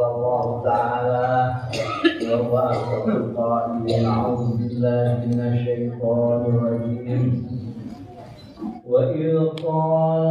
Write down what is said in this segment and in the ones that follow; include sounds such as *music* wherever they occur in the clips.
قال الله تعالى وهو أصدق القائلين أعوذ بالله من الشيطان الرجيم. وإذ قال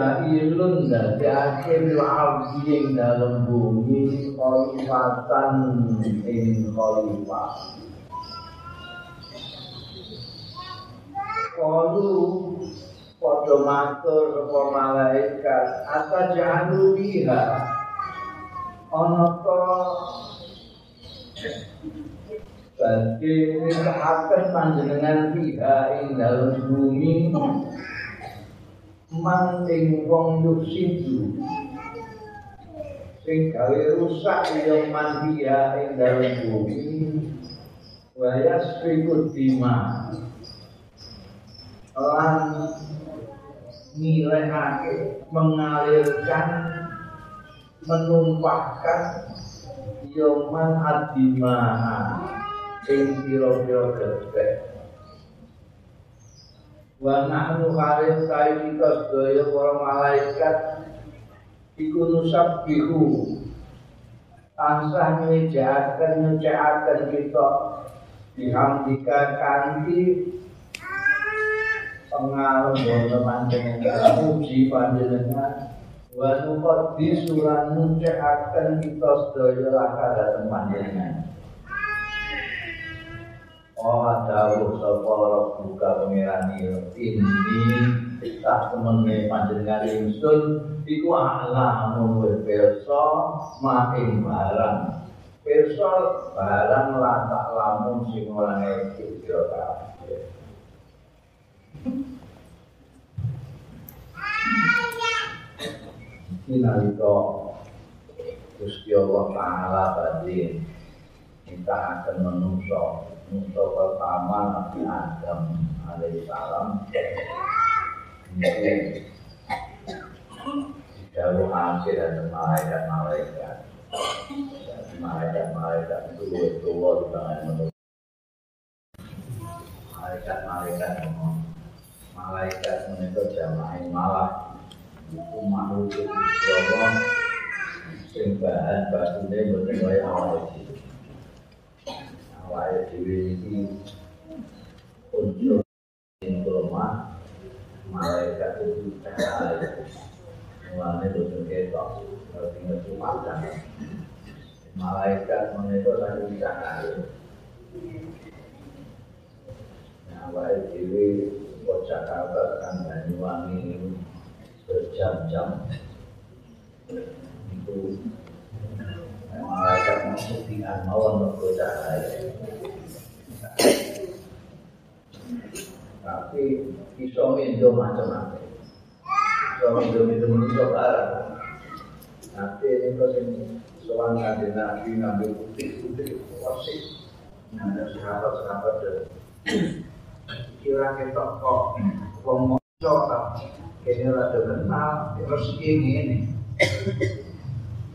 jailun dadekake bil ardi ing dalem bumi khalifatan ing khalifah Kalu padha matur sapa malaikat ata jalu biha ana ta Bagi nikahaken panjenengan biha ing dalem bumi man ing wong yuksidu sing gawe rusak ya man dia ing dalem bumi. Wayas fikut dima lan ngilehake mengalirkan menumpahkan yoman adimaha ing pira-pira gedhe wa nahnu khalil kai kita sedaya para malaikat iku nusabbihu. Tansah nyejaken nyecekaken kita. Dihamdika kanthi pengaruh bono panjenengan puji panjenengan. Wa nuqaddi suran nyecekaken kita sedaya laka dhateng panjenengan Oh dawuh sapa buka pangeran ini tak temene panjenengan ingsun iku alamun wis pirsa maing barang. Pirsa barang latak lamun sing ora ngerti kira kabeh. Inalika Gusti Allah Ta'ala badhe kita akan menungso. Musa pertama Nabi Adam alaihissalam. Ini jauh hasil dan malaikat-malaikat. Malaikat-malaikat itu lebih tua di tangan menurut malaikat-malaikat malaikat menikah jamain malah. Itu makhluk Allah sing bahan batunya awal itu awal dhewe iki unsur ing malaikat itu cahaya mulane boten ketok ngerti ngerti padang malaikat menika lagi cahaya awal dhewe kok Jakarta kan Banyuwangi berjam-jam. Itu malaikat membuktikan mawon mergo cahaya tapi iso mindo macam-macam. Iso mindo mindo manusia barang nanti ini kok ini soal ngaji nabi ngambil putih-putih wasis ada sahabat-sahabat dan kira kita kok. Wong moco kini rada kenal terus ini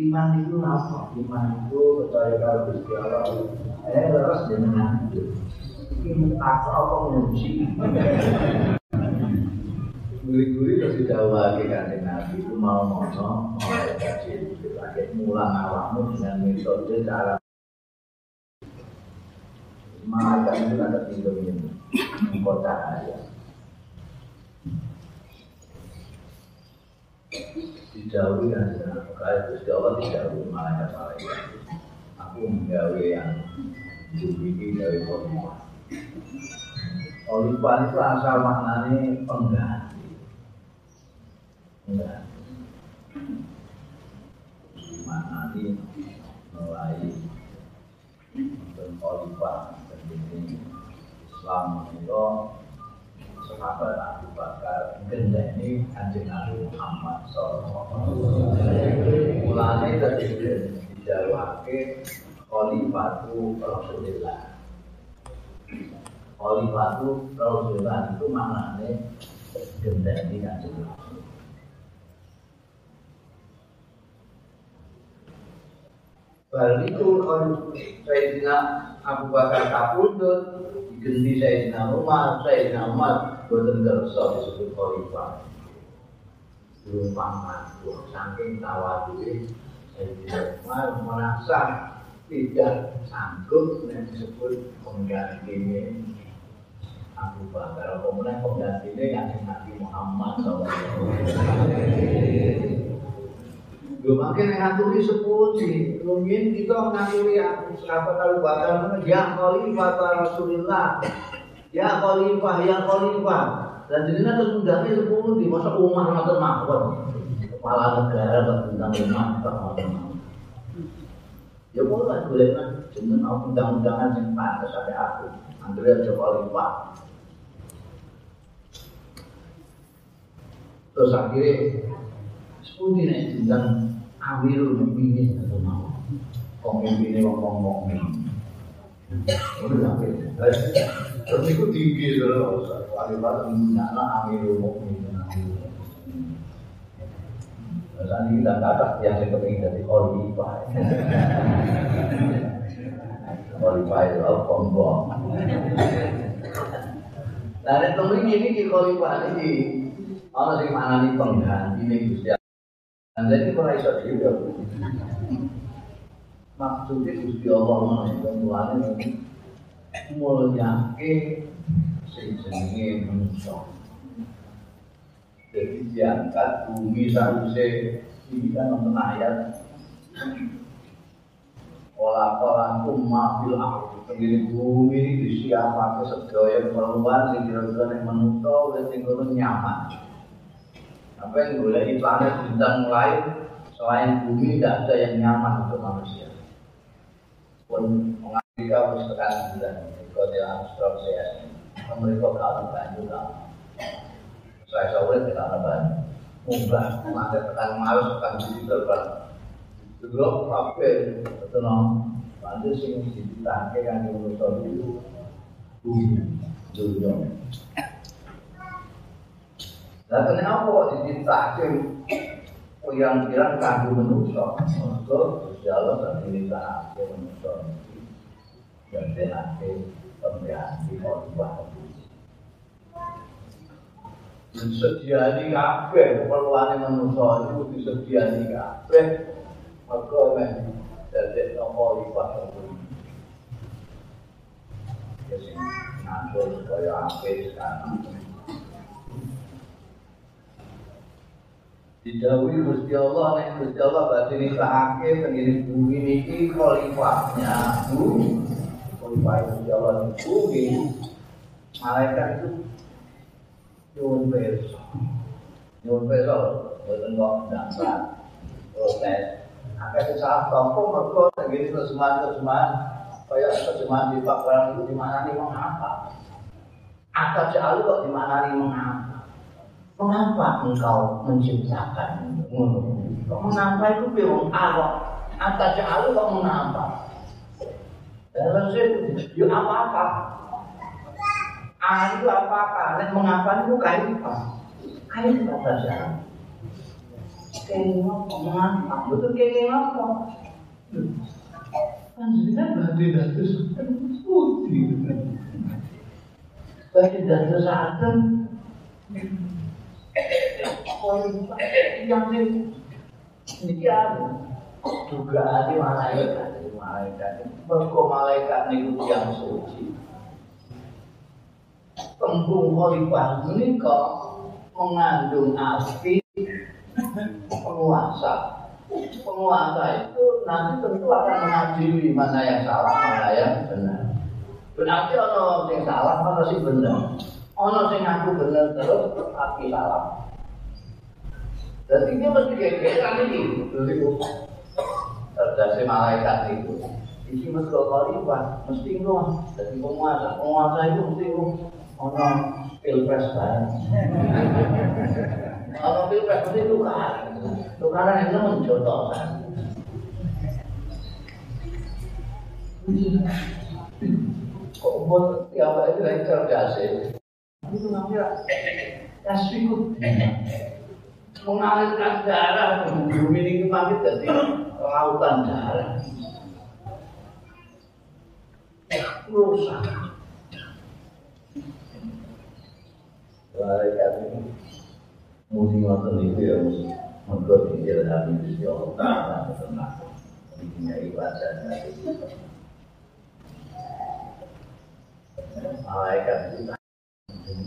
Iman itu apa? Iman itu percaya kalau Gusti Allah eh terus jenengan ini tak apa menguji? Guri-guri terus didawaki kanjeng Nabi itu mau mono mau kaji lagi mulang awakmu dengan metode cara Malaikat itu ada pintu ini kota aja Dijauhi aja, kalau Gusti Allah dijauhi malaikat-malaikat Aku menggawe yang Jumiki dari Khalifah. Khalifah itu asal maknanya pengganti. Pengganti. Maknanya mulai untuk Khalifah dan ini Islam itu sahabat Abu Bakar genda ini kanjeng Nabi Muhammad Sallallahu Alaihi Wasallam. Mulanya tadi dijawabkan Khalifatu Rasulullah Khalifatu Rasulullah itu maknanya gendani kanjeng Rasul Baru itu Sayyidina Abu Bakar Kapundut digendi Sayyidina Umar Sayyidina Umar boten kersa disebut khalifah. Belum paman saking tawadhuke Sayyidina Umar merasa tidak sanggup yang disebut pengganti ini. Abu Bakar kemudian pengganti ini yang Nabi Muhammad SAW Gue makin ngaturi sepuji, mungkin kita ngaturi aku sahabat Abu Bakar ya Khalifah Rasulullah, ya Khalifah, ya Khalifah. Dan jadi nanti undangnya sepuji, masa Umar nggak mawon, kepala negara tentang umat tak Ya boleh boleh kan, jeneng undang-undangan yang pantas sampai aku. Andrea coba lipat. Terus akhirnya sepundi nih tentang Amirul Mukminin atau mau pemimpinnya ngomong-ngomong. Udah. Terus itu tinggi Mukminin. Saat ini kata yang. Khalifah itu. Nah, temen ini di khalifah ini, sih mana nih pengganti Dan jadi kalau iso juga. Maksudnya Gusti Allah menunjukkan mulanya mulyake sing jenenge manusia. Jadi diangkat bumi sausé ini kan nonton ayat Olah olah umma fil Pendiri bumi ini disiapkan sedaya perluan sing kira-kira yang manusia udah tinggal nyaman. Boleh di planet bintang lain selain bumi tidak ada yang nyaman untuk manusia. Pun Amerika harus tekan bulan, kalau dia Australia, mereka kalau banyak kalau saya sore tidak ada banyak. Mudah, ada tekan malas, tekan digital kan. Juga apa? Betul no. Nanti sing ditangke kan di manusia itu bumi, dunia. Nah, kenapa dititahke yang bilang kanggo manusia? Mergo Gusti Allah tak dititahke manusia iki. Ya tenake pengganti khotbah disediani kabeh perluane manusia itu disediani kabeh. Maka men dadi nopo lipat ya sing ngatur supaya apik sekarang Didawi Gusti Allah nek Gusti Allah berarti nisahake pendiri bumi niki khalifahnya bumi khalifah Gusti Allah di bumi malaikat itu nyuwun pirsa nyuwun pirsa boten kok ndangkat protes akeh salah tompo mergo ngene terjemahan terjemahan Kayak terjemahan di Pak itu dimaknani mengapa? Atau jauh kok dimaknani mengapa? Mengapa engkau menciptakan Kok mengapa itu bingung awak? Atau jauh kok mengapa? Dalam saya, ya apa-apa. Itu apa-apa. Nek mengapa itu? Kayak apa saja. Kayak apa? Betul kayak apa? Panjenengan badhe dados putih. Badhe dados. Yang niki anu dugaan malaikat malaikat mergo malaikat niku yang suci tembung khalifah menika mengandung arti penguasa penguasa itu nanti tentu akan mengadili mana yang salah, mana yang benar. Berarti ono yang salah, ono sih benar. Ono sing ngaku benar terus tapi salah. Jadi dia mesti gegeran ini, jadi terjadi malaikat itu. Iki mesti khalifah, mesti ngono. Jadi penguasa, penguasa itu mesti ono pilpres bareng. Ono pilpres mesti tukar. Tukaran itu menjodohkan. Kok buat tiap itu lagi cerdas Itu namanya tasbikut. Mengalirkan darah bumi ini pamit jadi lautan darah. Rusak. Malaikat ini mesti ngotot itu ya mesti Mengko diilhami Gusti Allah Ta'ala tenang. Bikinnya ibadahnya Malaikat itu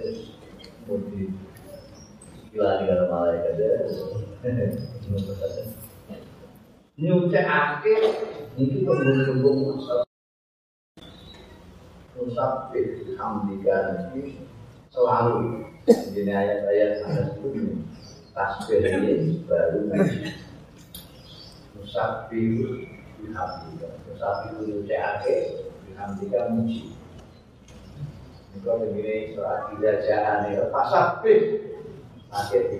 Jadi Gila akhir Ini tembung-tembung masalah Musafir Hamdikan Selalu Ini ayat-ayat ada sebelumnya tasbih ini baru musabbihu bihamdika musabbihu yuca'ake bihamdika muji Ini begini surat tidak jalan ya Fasabih Akhir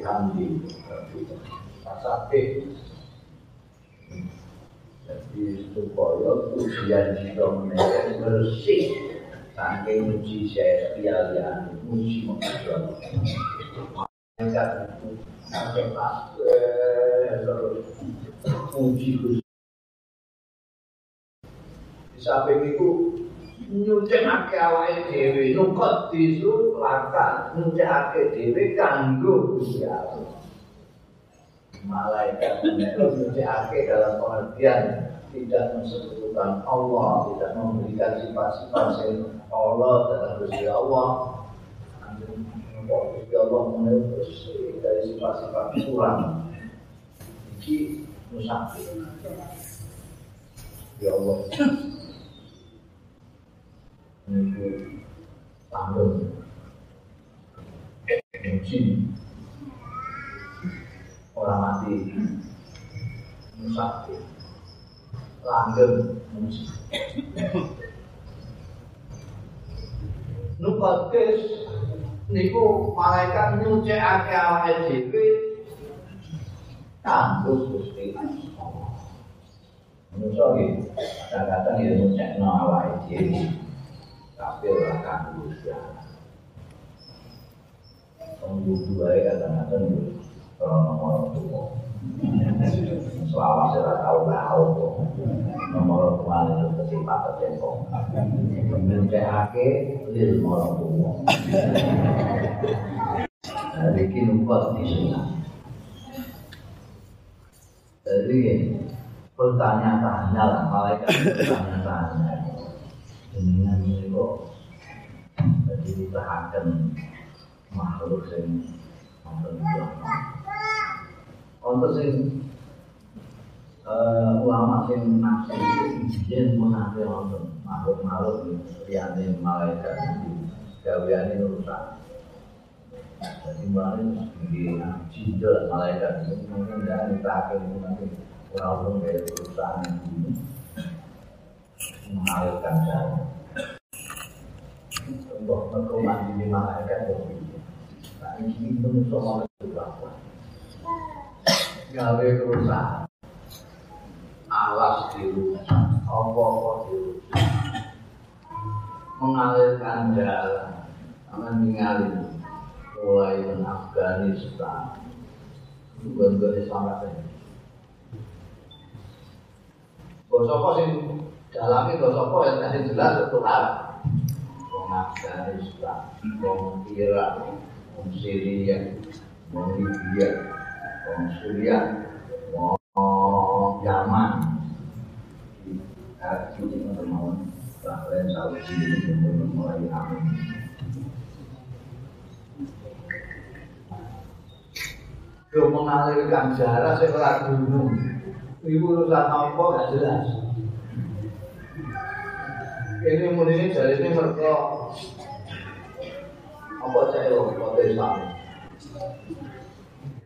Fasabih Jadi supaya ujian kita menjadi bersih. Saking muji saya sekalian Muji mengajar sampai Gusti. Di itu nyucikake awake dhewe nukot disu lakan nyucikake dhewe kanggo Gusti Allah malaikat nyucikake dalam pengertian tidak mensekutukan Allah tidak memberikan sifat-sifat Allah dalam Gusti Allah Gusti Allah bersih dari sifat-sifat kurang. Iki musafir. Ya Allah. Ini tanggung. Muji. Orang mati. Musafir. Langgeng. Nukotis niku malaikat nyucikake awake dhewe kanggo Gusti Allah. Manusa iki kadang-kadang ya nyucikno awake dhewe ora kanggo Gusti Allah. Wong wae kadang-kadang yo ora ono tuwa. Selama saya tahu tahu kok nomor kemarin itu kesempatan tempo. Mencehake lil nomor tua. Jadi kini buat di sana. Jadi bertanya-tanya lah malaikat bertanya-tanya dengan kok jadi ditahankan makhluk yang nonton untuk sing uh, ulama sing nafsu jen menafsir nonton makhluk-makhluk liyane malaikat gaweane rusak. Jadi malah di jindel malaikat itu mungkin jangan ditakin mungkin walaupun dari perusahaan ini mengalirkan jalan. Untuk mengkomandi di malaikat berbeda. Ini itu semua itu apa? Gawe perusahaan, alas dirusak, apa-apa dirusak, mengalirkan jalan, akan mengalir mulai Afghanistan, bukan-bukan Islam Basa apa sing dalame basa apa yang tadi jelas untuk Arab. Wong Afghanistan, wong Irak, wong Syria, wong Libya, wong Suriah, wong Yaman. Arab ini teman Bahrain, Saudi ini mulai amin. Yo mengalirkan jarak sekolah gunung. Ibu urusan apa gak jelas. Ini muni jadi ini mereka apa cahaya kota Islam.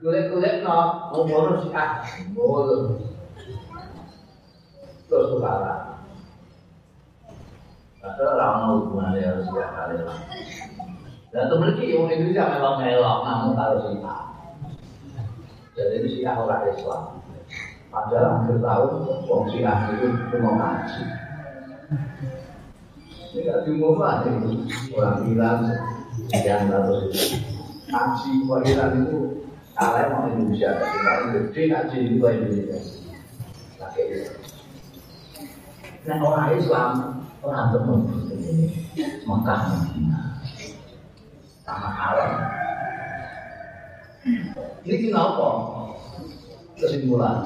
Kulit-kulit no, mau bonus ah, boleh. Terus sekarang. Padahal orang hubungannya harus tiap kali lah. Dan itu memiliki yang Indonesia memang melok, namun harus kita. Jadi ini sih orang Islam pada akhir tahun wong Syiah itu cuma ngaji. Diumumkan ini orang itu itu Indonesia ngaji itu itu. Nah orang Islam orang temen Mekah Medina sama alam. Ini kenapa? Kesimpulan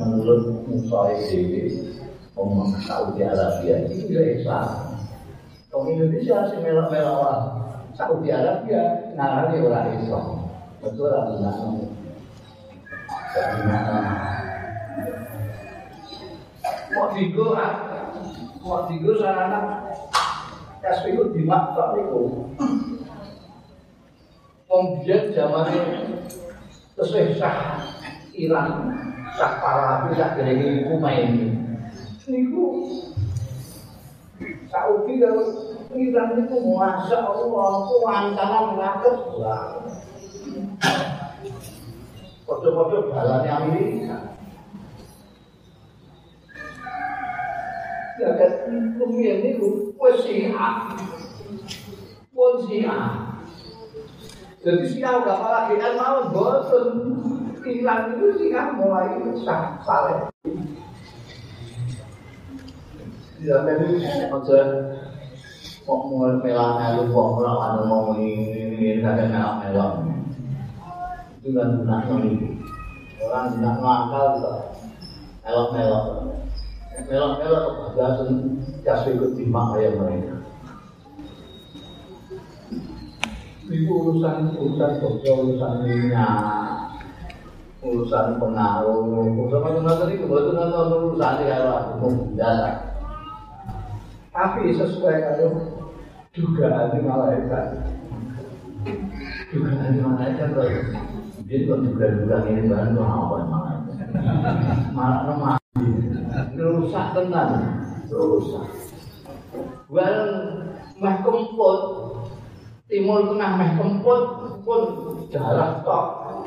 menurut Musa Omong Saudi Arabia itu ya Islam Orang Indonesia sih melak-melak Saudi Arabia ngarani orang Islam Betul tidak? Bagaimana? Mau digo ah Mau digo sarana Kasih itu di maktab itu Pembian zamannya Terus sah Iran sak para derenge iku main. Niku Saudi kalau Iran itu masya Allah, kuantanan rakyat banget. Foto-foto balanya Amerika. Ya kan, kemudian itu wes siap, pun siap. Jadi siap gak malah kita mau bosan hilang itu sih kan mulai sah Ya tadi aja kok mau ini kadang. Itu itu. Orang tidak ngakal juga melok melok. Melok melok kebablasan kasih ikut mereka. Itu urusan urusan urusan minyak urusan pengaruh, urusan macam-macam itu betul betul urusan di dalam hukum biasa. Tapi sesuai kalau dugaan di malaikat, dugaan di malaikat terus dia kok juga dugaan ini bahan tuh apa malaikat? Malah rumah rusak tenang, rusak. Well, meh kemput, timur tengah meh kemput pun jarak tok.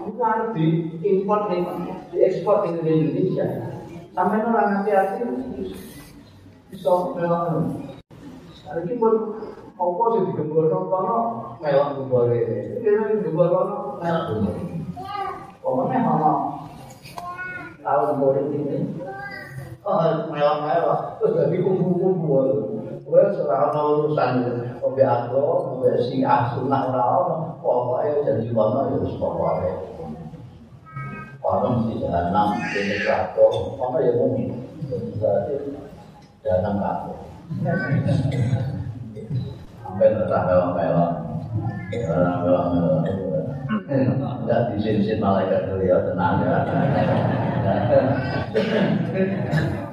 Itu harus diimpor nih, diekspor ke Indonesia. Sampai orang hati-hati bisa melok. Ini pun apa sih digembor kono melok gembor ini. Ini gembor kono melok gembor. Pokoknya mau tahu gembor ini. Oh, melok-melok. Terus jadi kumpul-kumpul. Gue serah urusan Mobil agro, mobil si ah sunnah ora pokoknya jadi kono ya pokoknya. orang mesti jahanam ini kacau apa ya mungkin berarti jahanam kacau sampai terasa mewah-mewah mewah-mewah enggak disin-sin malaikat ya tenang ya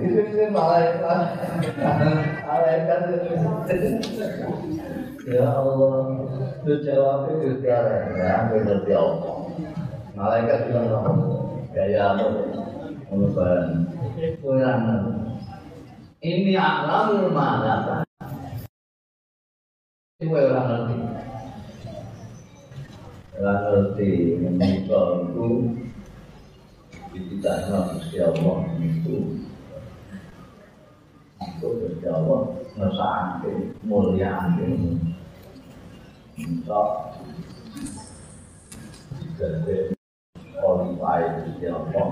disin-sin malaikat. Malaikat ya Allah itu jawabnya itu ya ambil dari Allah. Malaikat bilang gaya Mulan Mulan ini alamul madata itu gue orang ngerti. Orang ngerti menikah itu itu tak nanti siapa itu. Itu berjawa ngesante mulia ante untuk jadi kualifikasi siapa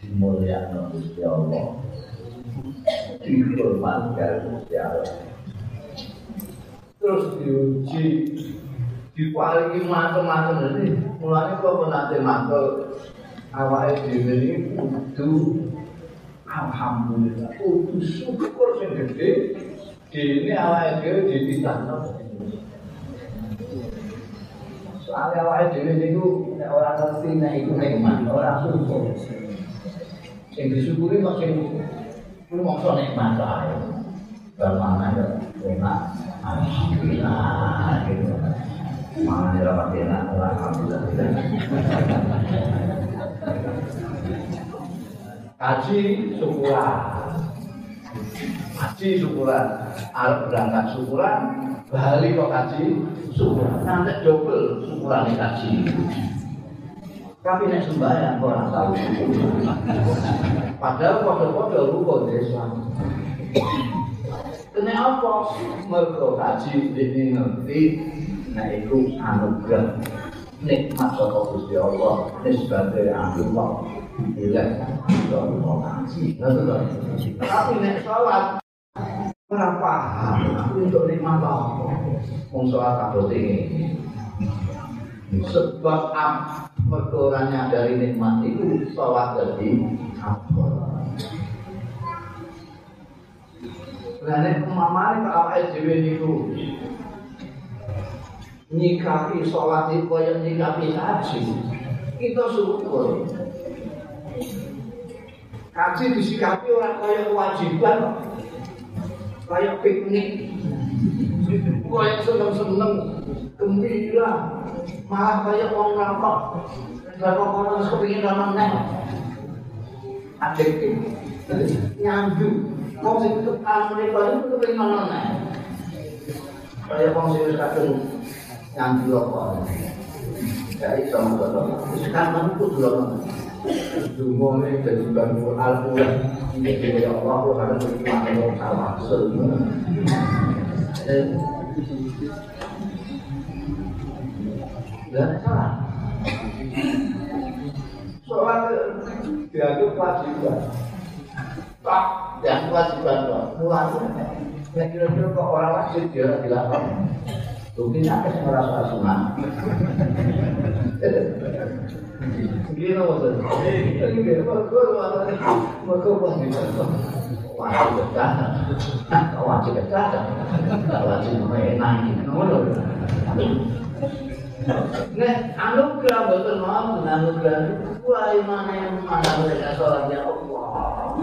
dimuliakan oleh Allah. Dihormatkan Allah terus diuji diparingi macam-macam ini mulanya kok nanti mantel awalnya dhewe ini kudu alhamdulillah kudu syukur sing gede. Ini awalnya dhewe dititahno. Soalnya awalnya dhewe niku nek ora ngerti nek iku nikmat, ora syukur. Sing disyukuri kok kuwi mongso nikmat ae. Bermana ya enak. Alhamdulillah gitu. Mana dia dapat enak, alhamdulillah. Kaji syukuran. Kaji syukuran. Arab berangkat syukuran, bali kok kaji syukuran. Nanti double syukuran kaji. Tapi nek sembahyang orang tahu. Padahal kode-kode rukun Islam. Kenapa? Mergo kaji ini ngerti Nah itu anugerah Nikmat saka Gusti Allah Nisbate Allah Bila Allah. Kaji Tapi nek sholat Ora paham untuk nikmat apa. Wong sholat kabut ini Sebab mergo ora nyadari nikmat itu sholat jadi apa Lah nek mamane kok awake niku nyikapi sholat itu kaya nyikapi haji. Kita syukur. Haji disikapi orang kaya kewajiban kaya piknik. Kaya seneng-seneng gembira malah kaya orang rokok rokok orang kepingin nonton neng. Adiktif nyandu mau sing itu kepingin nonton neng. Kaya orang sing kadang nyandu rokok. Jadi sama betul sekarang itu belum Dungo ini jadi bantu Al-Quran. Ini dari Allah akan berkata yang salah Dan salah. Sholat dianggap kewajiban. Tak, yang kewajiban Mulai Nah kira-kira kok orang wajib dia dilakukan Mungkin apa yang merasa sunat Gini maksud Ini dia, mereka Mereka kewajiban Wajib betah Wajib betah Wajib menang Nah, anugerah betul mau anugerah Wah, mana yang mana mereka sholatnya Allah.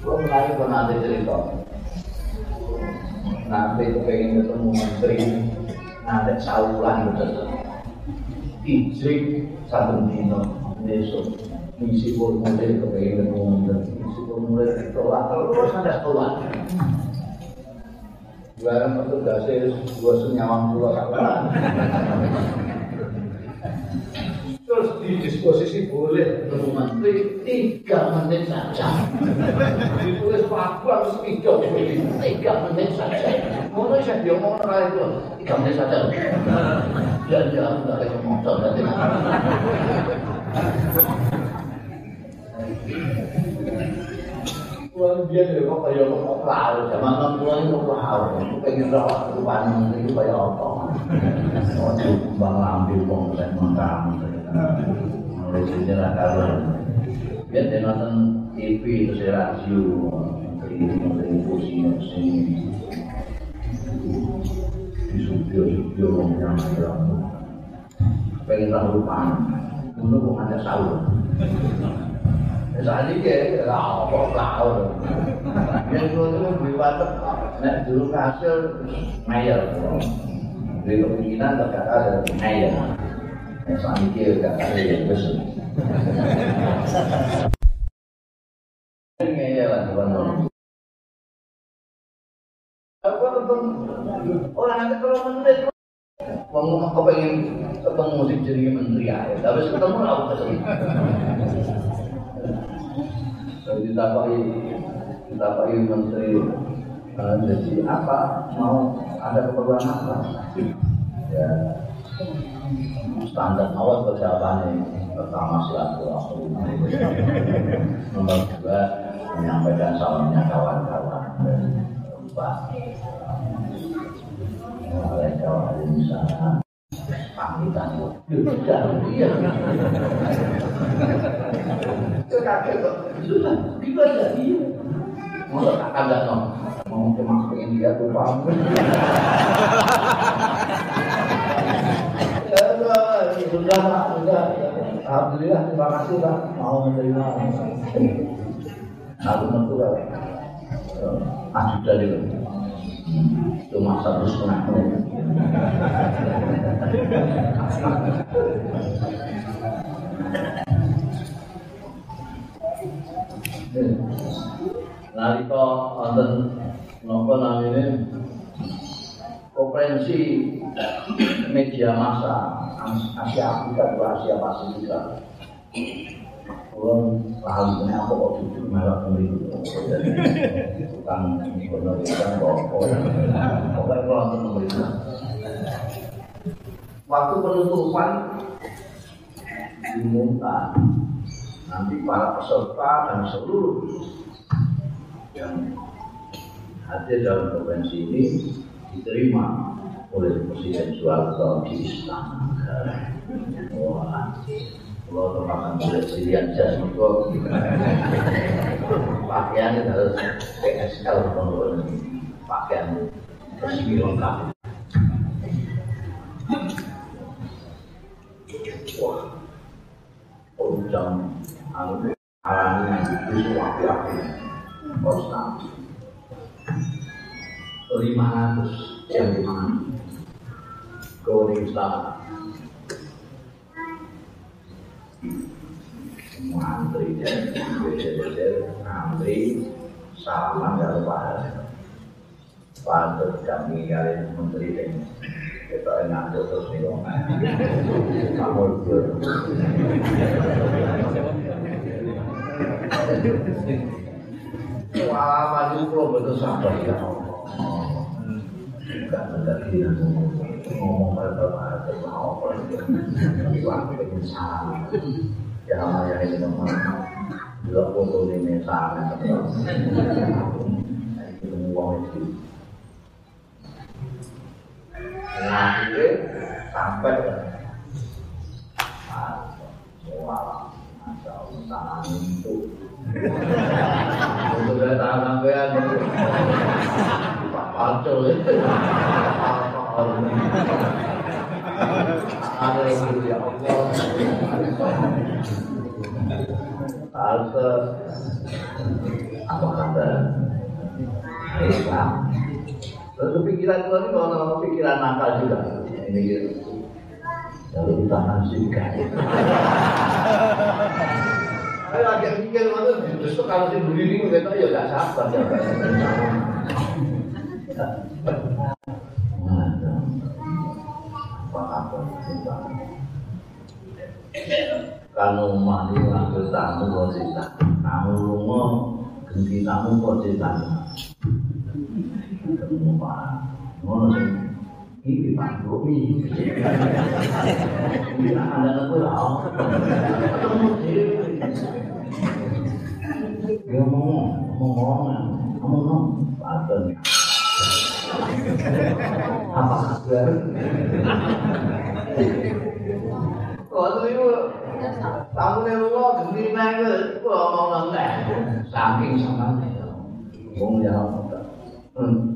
Gue mulai pernah ada cerita. Nanti kepengen ketemu menteri Nanti saulan betul Ijrik satu dino Besok. Misi formulir kepengen ketemu menteri Misi formulir ditolak Terus ada sekolah Barang petugasnya dua senyawang pulau sakulan. Terus di disposisi boleh ketemu menteri tiga menit saja. Ditulis tiga menit, tiga menit saja. Mau saya dia mau nolak itu tiga menit saja. Dan dia nggak ada motor nanti. Kulo dia dhewe kok kaya kok laut, zaman kulo itu kok laut. Aku pengen ora rupane menteri kaya apa. Oh, bang lambe wong lek mangkam. Mulai sejarah karo. Biar dia nonton TV terus radio, kursi sini. Di studio studio wong yang pengen tahu rupane. Untuk kok ada sahur. Saat ini kayak apa laut. Yang dulu itu beli water, nek dulu kasir mayer. Beli kemungkinan terkata ada mayer. Yang saat ini gak ada yang besar. Orang nanti kalau menit Wong kok pengen ketemu musik jadi menteri aja, tapi ketemu lah ke sini. ditapai ditapai menteri uh, jadi apa? Mau ada keperluan apa? Ya standar awal persiapan pertama silaturahmi. Nomor dua menyampaikan salamnya kawan-kawan. Dan lupa Waalaikumsalam pamitan sudah iya tak mau cuma ya sudah sudah alhamdulillah terima kasih. pak mau menerima aku lah ajudan dari cuma satu setengah menit nalika wonten napa namine? Konferensi media massa Asia Afrika atau Asia Pasifika Kulon lali ini apa kok duduk melak pemilu Tukang gubernur itu kan kok Pokoknya kalau untuk pemerintah Waktu penutupan diumumkan nanti para peserta dan seluruh yang hadir dalam konvensi ini diterima oleh Presiden Soeharto di Istana Wah, kalau termakan boleh silian jas itu pakaian harus PSL pakaian resmi lengkap. Wah undang alami itu api-api konstan lima ratus. Yang di mana Going Istana antri dan beda-beda antri salaman kalau bahas patut kami kalian menteri dan kita ngantuk terus nih kamu Wah, maju betul sabar ya Enggak mengerti ngomong pada mau apa pengen salah ya ya ini teman dua foto ini salah itu uang itu akhirnya sampai yang ya Allah apa kata Islam Lalu pikiran itu ini kalau pikiran nakal juga. Ini gitu lalu tangan juga. Saya lagi mikir justru kalau si berdiri kita ya gak sabar ya. Kanu mani ngambil tamu kok cerita? Kamu lunga ganti tamu kok cerita Sih Ini Pak Domi Ini ada aku dia ngomong ngomong ngomong ngomong apa kabar Waktu itu tamu lu gini naik ke ngomong nggak saking semangatnya wong ya hmm.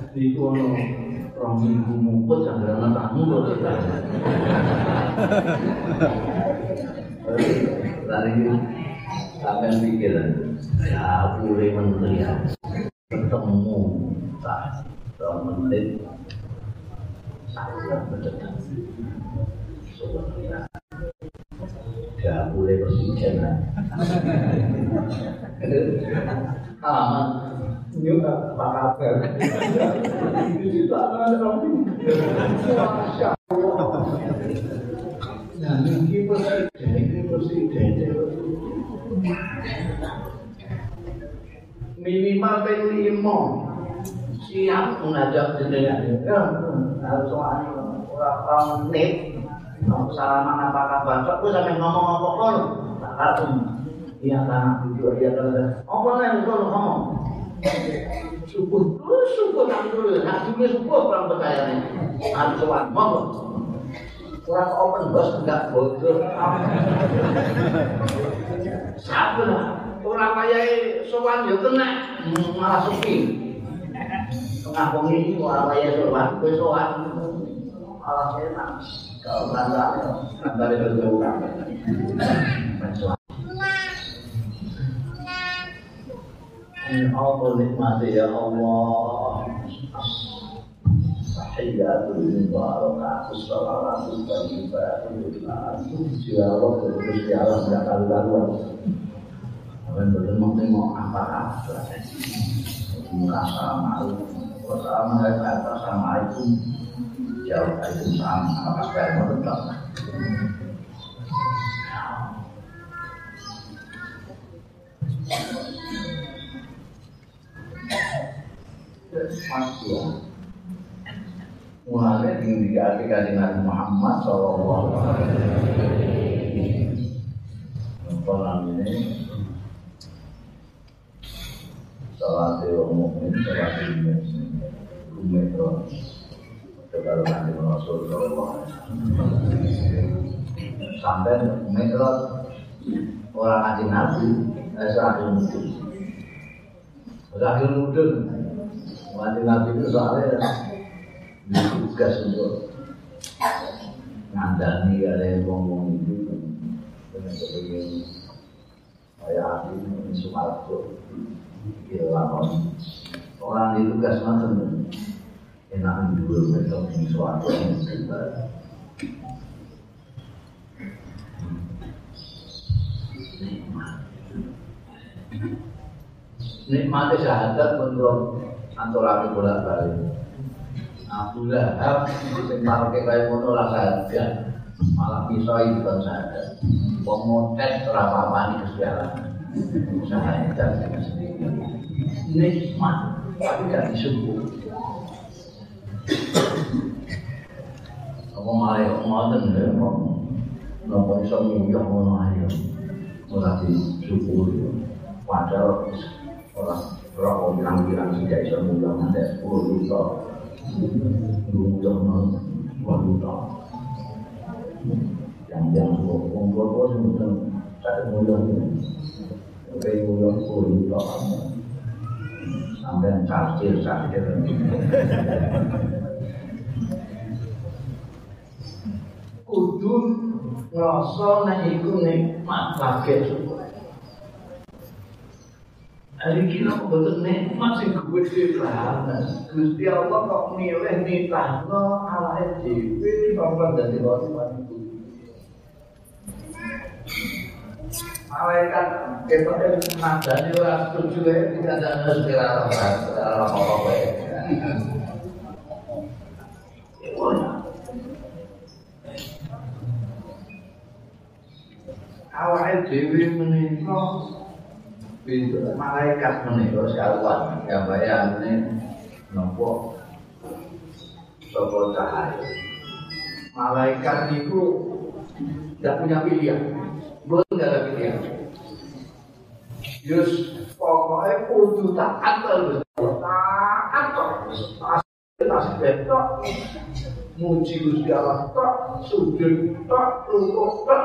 Di kono rong minggu sambil anak tamu kok. Lari sampai pikiran ya boleh menteri ketemu. Tak. Menit. Saya mendekat sebenarnya gak boleh presiden aman Nyuk apa kabar? Itu tak ada. Nah, ini presiden, ini presiden. Minimal ping lima siap mengajak jenengan. Ya, harus orang menit salaman apa kabar kok sampe ngomong apa kok tak iya kan video iya kan apa ngomong syukur. Terus syukur dulu nak dulu syukur kurang percaya nih harus soal ngomong kurang open bos enggak bodoh. Satu lah. Orang kaya soal ya kena. Malah sepi. Tengah bengi orang kaya soal gue soal malah enak. Kalau nanda nanda itu jauh Allah nikmati ya Allah. Tahiyyatul mubarakatuh Salawatu tayyibatu Ya Allah Terus ya Allah Tidak kalu-kaluan Apa yang mau apa apa Merasa malu. Wassalamualaikum jauh dari sama apa mau tetap Masya Mulanya kasih Nabi Muhammad Sallallahu Alaihi ini Salat kalau nanti Rasul sampai mikrot orang aji nabi akhir mudun aji nabi itu soalnya tugas untuk ngandani ada yang ngomong itu. Dengan sebagian saya ahli ini Sumarto. Orang ditugas macam enak dulu besok ini suatu yang kita nikmati syahadat menurut antara bolak balik Abu Lahab sing parke kaya ngono lah saja malah bisa itu kan syahadat pemotet rapapani kesediaan syahadat sendiri nikmat. Tapi gak disubuh Apa malah kok ngoten lho kok. Napa iso nyuyah ngono ae. Ora disyukur. Padahal ora ora kok bilang-bilang tidak iso nyuyah nganti 10 juta. Nang wanita. Yang yang sing tak nyuyah ini. Oke, nyuyah 10 juta. Sampai cacir, cacir. kudu ngrasa nek iku nikmat syukur. Hari kita betul nikmat sing gede banget. Gusti Allah kok milih nitahno ala dhewe sampeyan dadi wali malaikat nada di orang setuju ya tidak ada segala apa-apa ya awal dewi menika pintu. Malaikat menika ya bayane nopo? Sapa cahaya. Malaikat itu tidak punya pilihan. Belum ada pilihan. Yus pokoknya kudu taat terus taat terus tas betok muji Gusti Allah tok sujud tok rukuk tok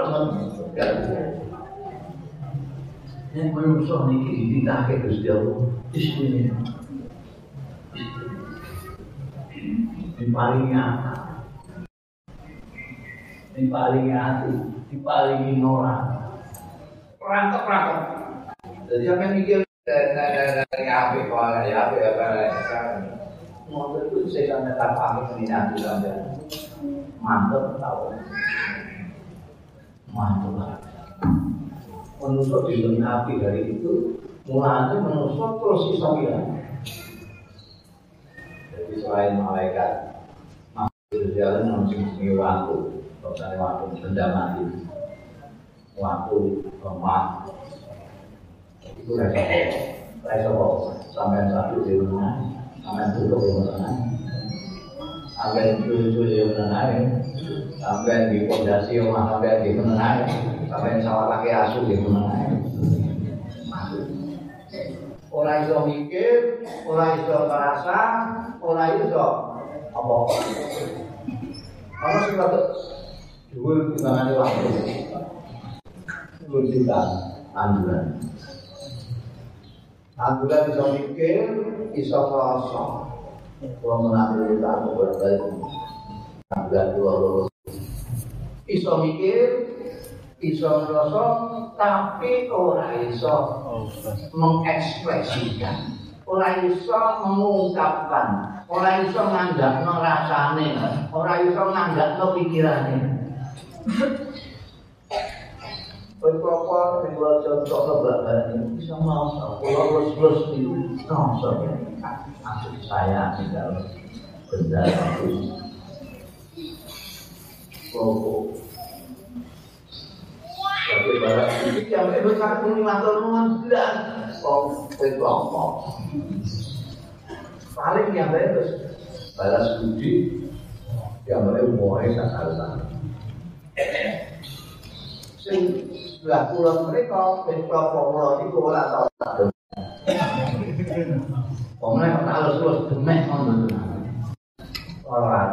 Yang menungso niki ditake Gusti Allah. Bismillah. Diparingi akal diparingi hati. Diparingi nora. Perangkap perangkap jadi yang mikir dari apa kok dari apa apa mau itu saya sampai tak paham minat sampai. Mantap tahu. Mantap lah menusuk di api dari itu mulanya menusuk terus bilang jadi selain malaikat masih jalan langsung sini waktu misalnya waktu benda mati. Waktu lemah. Itu rasa rasa sampai satu di mana? Sampai tutup di mana? Sampai cucu di mana? Sampai di pondasi rumah sampai di mana sampai sawah laki asu di mana orang iso mikir, orang iso merasa, orang iso apa? Kalau sudah dulu kita nanti waktu, dulu kita anjuran. Anjuran iso mikir, iso merasa. Kalau mengambil kita berbalik, anjuran dua lulus. Iso mikir, iso merasa, tapi orang iso mengekspresikan. Orang iso mengungkapkan. Orang iso nganggap rasane. Orang iso nganggap pikirane. Berkopor di luar contoh lebaran ini bisa masuk pulau lulus itu masuk masuk saya dalam benda itu. Pokok Tapi barang ini yang besar nuwun belas. Oh, itu apa? Paling yang terus balas budi yang mulai umurnya sakala. Sing sebelah pulau mereka, mereka pulau itu orang tahu tak Pemenang tak halus terus demek. Orang.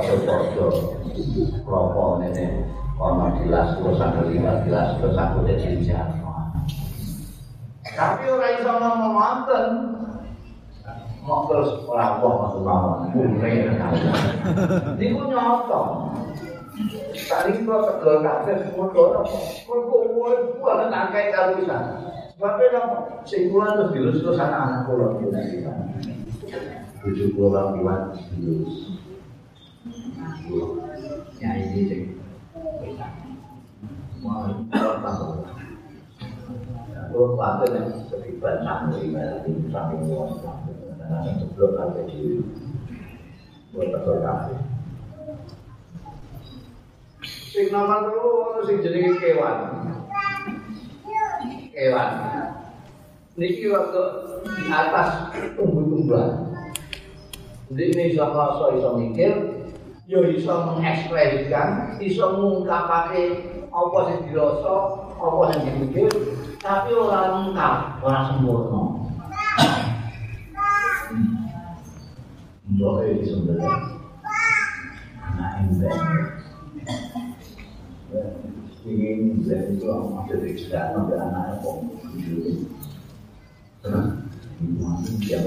Podo-podo Kelompok ini. Ono jelas terus sampai lima jelas terus aku Tapi orang iso ngomong manten Mau terus orang wah masuk mawon Mulai Ini pun nyata Tadi kita tegel kabeh semua orang Kok kok buat nangkai kalau bisa Sebabnya apa? Singkulan terus dilus anak-anak pulau Tujuh puluh orang diwan dilus Ya ini. Mau tahu. Kalau luas, karena di buat. Sing nomor sing kewan. Kewan. Niki waktu di atas tumbuh-tumbuhan. Ini iso iso mikir, ya iso mengekspresikan, iso ngungkapake apa sing dirasa, apa sing dipikir, tapi ora lengkap, ora sempurna. Mbok iki sebenarnya anak embek. Ingin menjadi itu masih tidak ada anak kok. Ibu masih dia.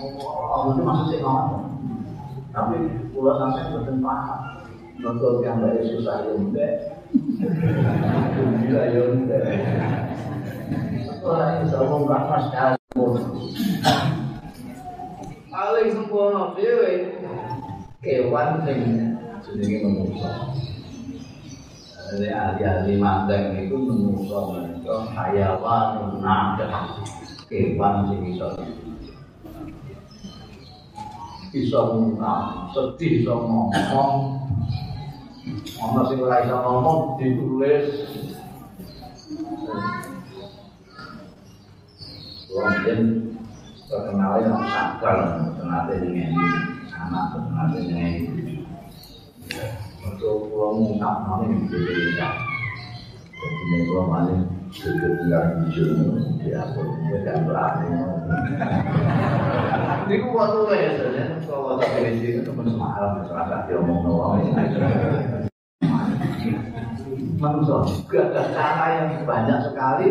Itu maksud saya ngomong. Tapi pulau sampai. Nonton yang dari susah ya. Gila ya selalu mas kalpun. Paling sempurna kewan sing jenenge ahli-ahli itu menika hayawan nadah kewan sing bisa ngomong, sedih bisa ngomong, Ana sing ora iso ngomong ditulis. Wong yen terkenal yang sakral terkenal dengan anak terkenal dengan untuk pulau mengungkap mana yang berbeda jadi ini pulau sudah tinggal di sini dia pun tidak berani ini ku waktu ya saja kalau di sini itu pun semalam serasa dia ngomong doang manusia juga ada cara yang banyak sekali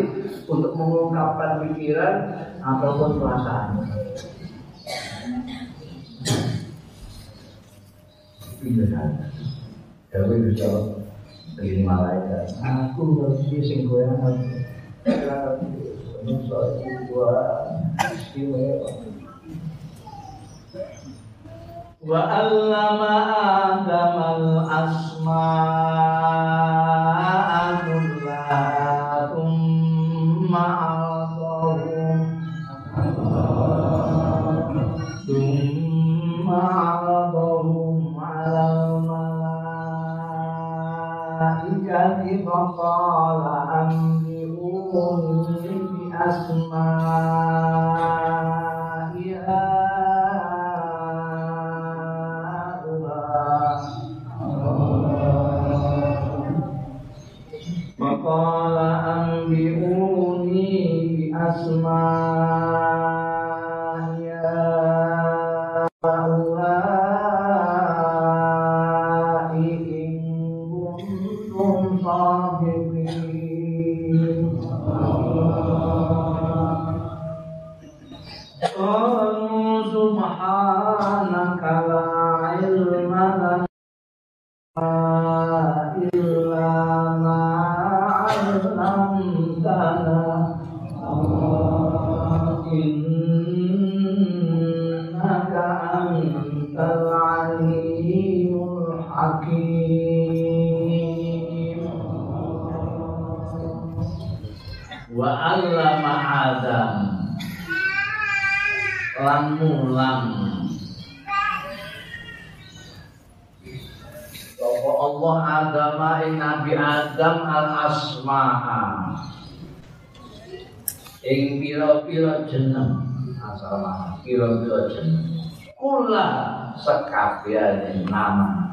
untuk mengungkapkan pikiran ataupun perasaan. Saja. Tapi bisa begini malaikat. Aku ngerti sing goyang Manusia itu gua istimewa. Wa allama Adam al-asma'a al-malaikati faqala anbi'uni wa allama adam lan mulang Sapa Allah Adam, ing Nabi Adam al asma'a ing pira-pira jeneng. Asal pira-pira jeneng. Kula sekabehane nama.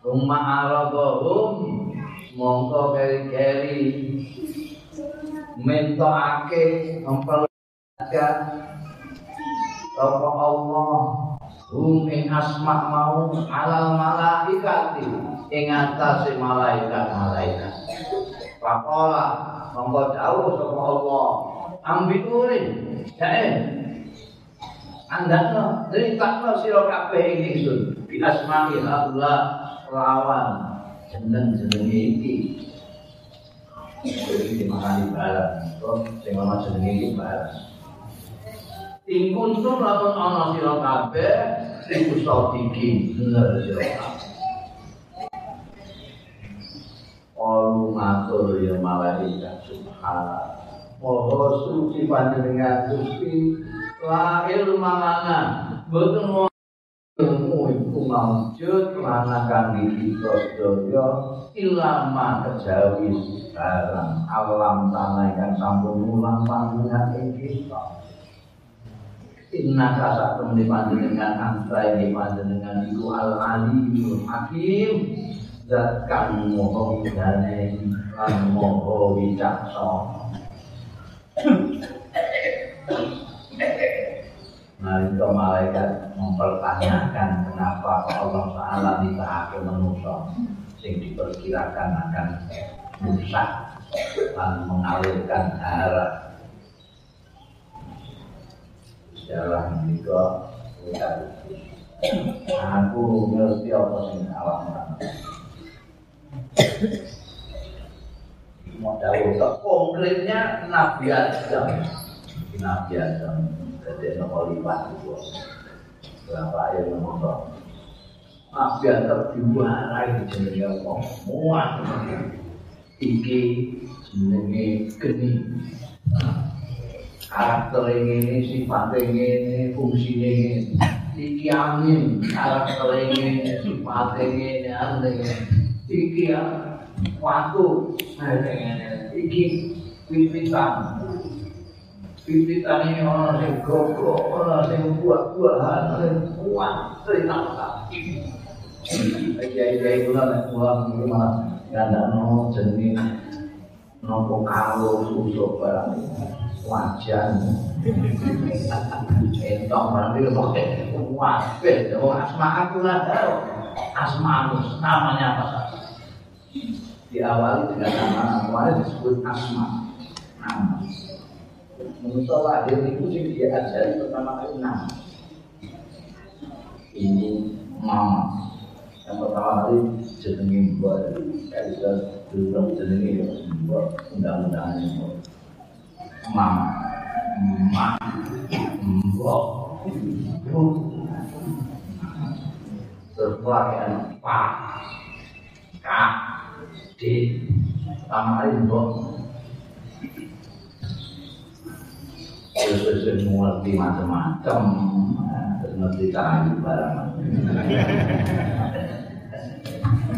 Rumah aradhum mongko keri-keri. Mentokake memperlihatkan Sapa Allah hum ing asma mau alal malaikati ing atase malaikat-malaikat. Faqala monggo dawuh sapa Allah ambiuri jae andakno critakno sira kabeh ing ingsun bi asma'i Allah lawan jeneng-jeneng iki Jadi dimakani balas, kok sing ana jenenge iki balas. Ing kuntum lamun ana sira kabeh iku sadiki bener sira kabeh. Olu matur ya malaikat subhan. Moho suci panjenengan Gusti la ilma lana boten ilmu iku maujud lana kang kita sedaya ilama kejawi barang alam tanah yang sampun mulang panjenengan ing kita. Inna kasa temani panjenengan antra ini panjenengan iku al alimul hakim zat kang moho widane lan moho wicaksana. Nalika malaikat mempertanyakan kenapa Allah Ta'ala ditahake manusia sing diperkirakan akan rusak dan mengalirkan darah. Jalan juga aku ngerti apa sing mau tahu konkretnya Nabi Adam? Nabi Adam jadi nomor lima itu berapa ayat nomor Nabi Adam diwarai jenenge apa? Muat. Iki jenenge geni. Karakter ini, sifat ini, fungsi ini. Iki angin, karakter ini, sifat ini, ini. Iki ya, waktu. Iki pipitan. Pipitan ini orang yang goblok, orang yang buat-buahan, orang yang kuat, cerita-cerita. Iya itu lah uang itu malah nggak ada no jenis nopo kalau susu barang wajan entong barang itu pakai wabel oh asma aku lah asma namanya apa saja diawali dengan nama awalnya disebut asma nama menurut lahir itu sih dia ajari pertama kali nama ini mama. Yang pertama kali jenengi buat ya bisa dulu jenengi buat undang-undang ini mam mak mbok setelah yang pak kak di pertama kali mbok terus terus mengerti macam-macam. Terus ngerti cara barang.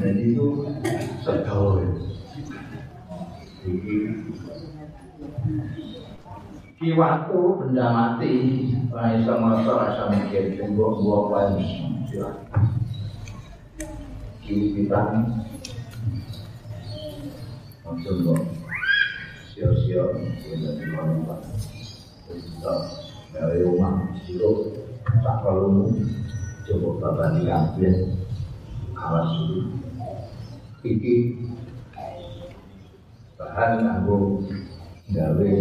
Dan itu sedol jadi di waktu benda mati orang bisa rasa mikir tunggu buah paling kiwitan langsung kok sio-sio tidak di mana dari rumah itu tak perlu coba bapak diambil alas dulu. Iki bahan kanggo gawe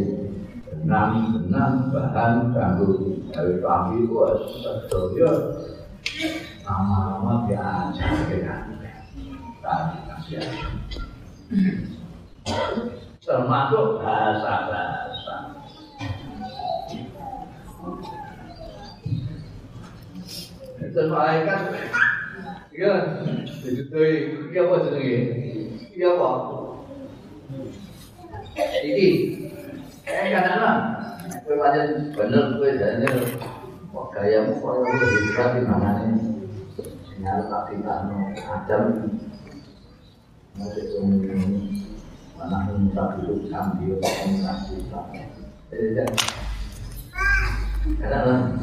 benang benang bahan kanggo gawe klambi wis sedaya nama-nama diajarkan tadi kasih termasuk bahasa-bahasa itu malaikat ya Dijutui, iki apa jenenge? Iki apa? Iki. Eh kadang kowe pancen bener kowe jane kok gayamu koyo bisa di mana ini? Sinyal tak ditano ajam. Masih ini mana minta duduk sambil komunikasi. Jadi kadang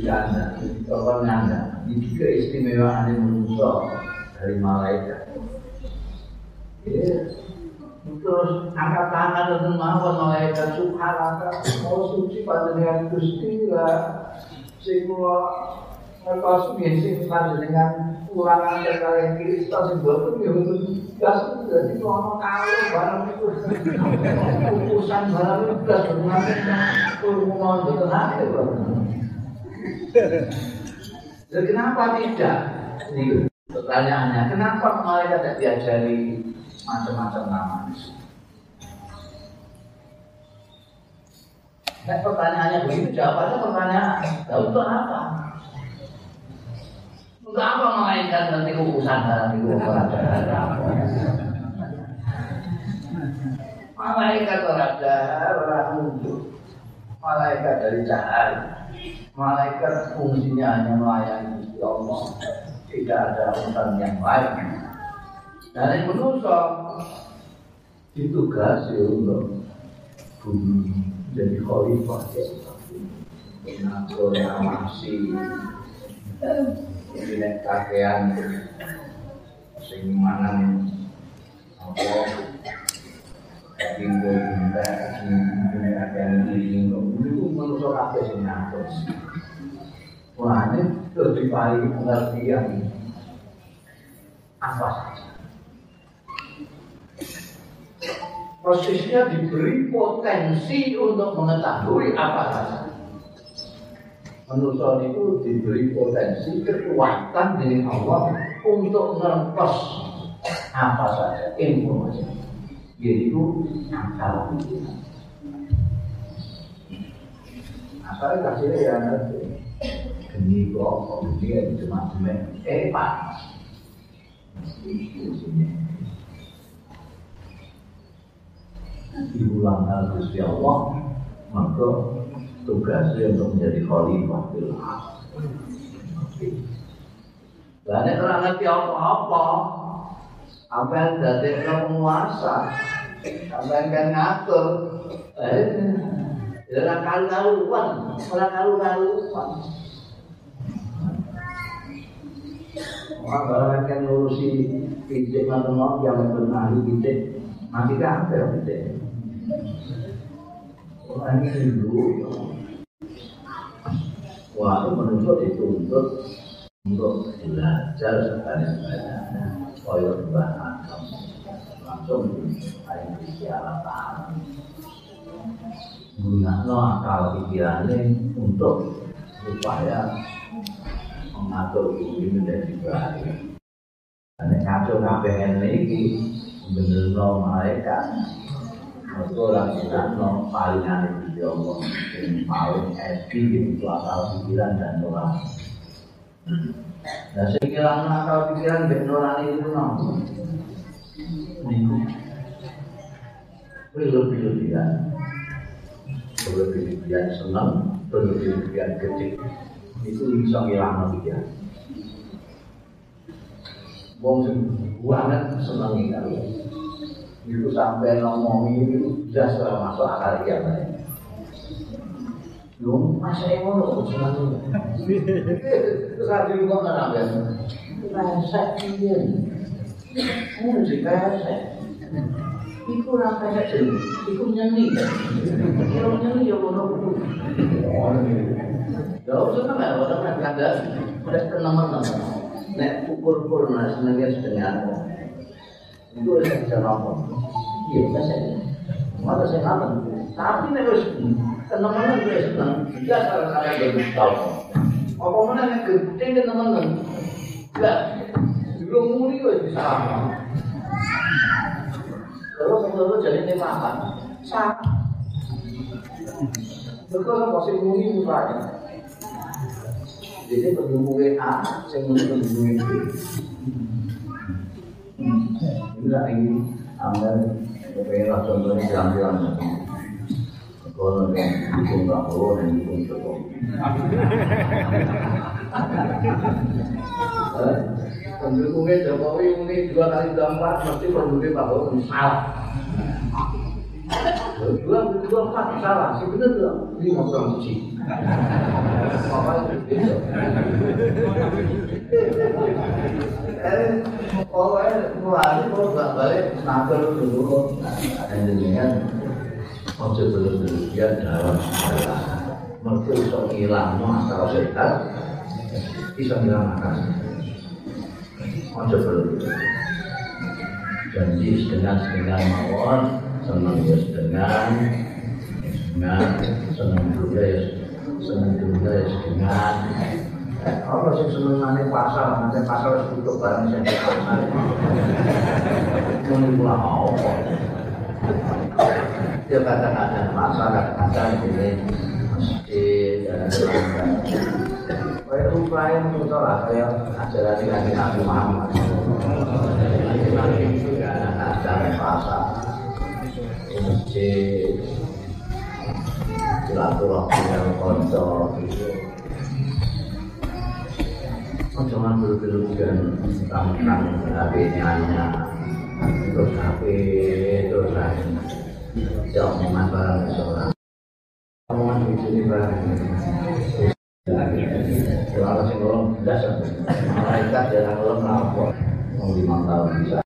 Anda, orang Anda, ini keistimewaan manusia dari malaikat. Ya. Terus angkat tangan dan mawon malaikat subhanallah, mau suci panjenengan Gusti lah. Sing kula ngertos sing panjenengan ulangan kalian Kristus sing boten ya betul. Gas dadi ono kali barang itu. Urusan barang itu gas benar. Kulo mau betul *laughs* jadi kenapa tidak? Ini pertanyaannya, kenapa mereka tidak diajari macam-macam nama? Nah, pertanyaannya begitu, jawabannya pertanyaan. Nah, untuk apa? Untuk apa malaikat nanti urusan itu Malaikat dahar, orang nunduk. Malaikat dari cahaya. Malaikat fungsinya hanya melayani Gusti Allah. Tidak ada urusan yang lain. Dan yang manusia ditugasi untuk bumi jadi khalifah ya. Mengatur awasi ini kakean sing mangan apa tinggal minta ini kakean ini itu manusia sing Wah, lebih baik pengertian apa saja. Prosesnya diberi potensi untuk mengetahui apa saja. Manusia itu diberi potensi kekuatan dari Allah untuk ngertos apa saja informasi. Yaitu akal pikiran. Asalnya kasihnya ya nanti. Geni kok, geni cuma cuma eh panas. Diulang Gusti Allah, maka tugasnya untuk menjadi khalifah di Dan ini orang ngerti apa-apa, apa yang jadi penguasa, apa yang kan ngatur, eh, orang kalu-kaluan, orang kalu-kaluan. Orang orang kan ngurusi pijet atau mau yang benar pijet, mati kan apa pijet? Orang ini dulu, wah itu menuntut dituntut untuk belajar sebanyak-banyaknya, koyo Mbah Adam langsung ayo bicara Gunakan akal pikirannya untuk supaya mengatur bumi menjadi baik. Karena kacau KPN ini bener no mereka. Orang bilang no paling aneh di Allah, yang paling eski itu akal pikiran dan nurani. Nah, sekiranya akal pikiran dan nurani itu no, niku berlebih-lebihan, berlebih-lebihan senang, berlebih-lebihan kecil itu bisa ngilang pikiran. Wong sing banget seneng karo. Itu sampai ngomong itu jelas ora masuk akal ya. Lu yang ngono seneng. Terus ada juga kan ada. Rasa iya. Ini sih kaya Iku ora jeneng. Iku nyanyi. Iku nyanyi ya ngono. Ya usah kan orang kan ada ada nomor-nomor. Nek pukul-pukul mas senengnya setengah itu saya bisa ngomong. Iya, saya Masa saya ngomong. Tapi nek wis teman-teman seneng, dia salah beritahu. Apa mana yang gede teman-teman? Muli wis bisa. Terus sing loro jenenge mamat. Sa. Mergo ono sing muni ora ya. Jadi pendukungnya A, saya mau pendukungnya B. Inilah ini, Anda ingin contohnya jalan-jalan. Kalau yang dukung Prabowo dan dukung Jokowi. Pendukungnya Jokowi mungkin dua kali empat, mesti pendukungnya Prabowo salah. Dua dua empat salah, sebenarnya lima kurang uji. Eh, mulai kalau nggak balik nakal dulu, ojo dalam akal sehat. Ojo dengan dengan mawon, senang ya dengan dengan senang juga ya senang juga ya dengan apa sih seneng nanti pasar? Nanti pasar harus tutup barang saya di pasar. Ini pula apa dia kata-kata pasar kata-kata ini masjid dan lain-lain kayak upaya menurut lah kayak ajaran dengan Nabi Muhammad ada pasar masjid silaturahmi yang konco gitu Oh, jangan berlebihan tentang HP-nya terus HP terus lain jauh omongan barang seorang omongan ini kalau sih kalau belas malaikat jangan kalau melapor mau lima tahun bisa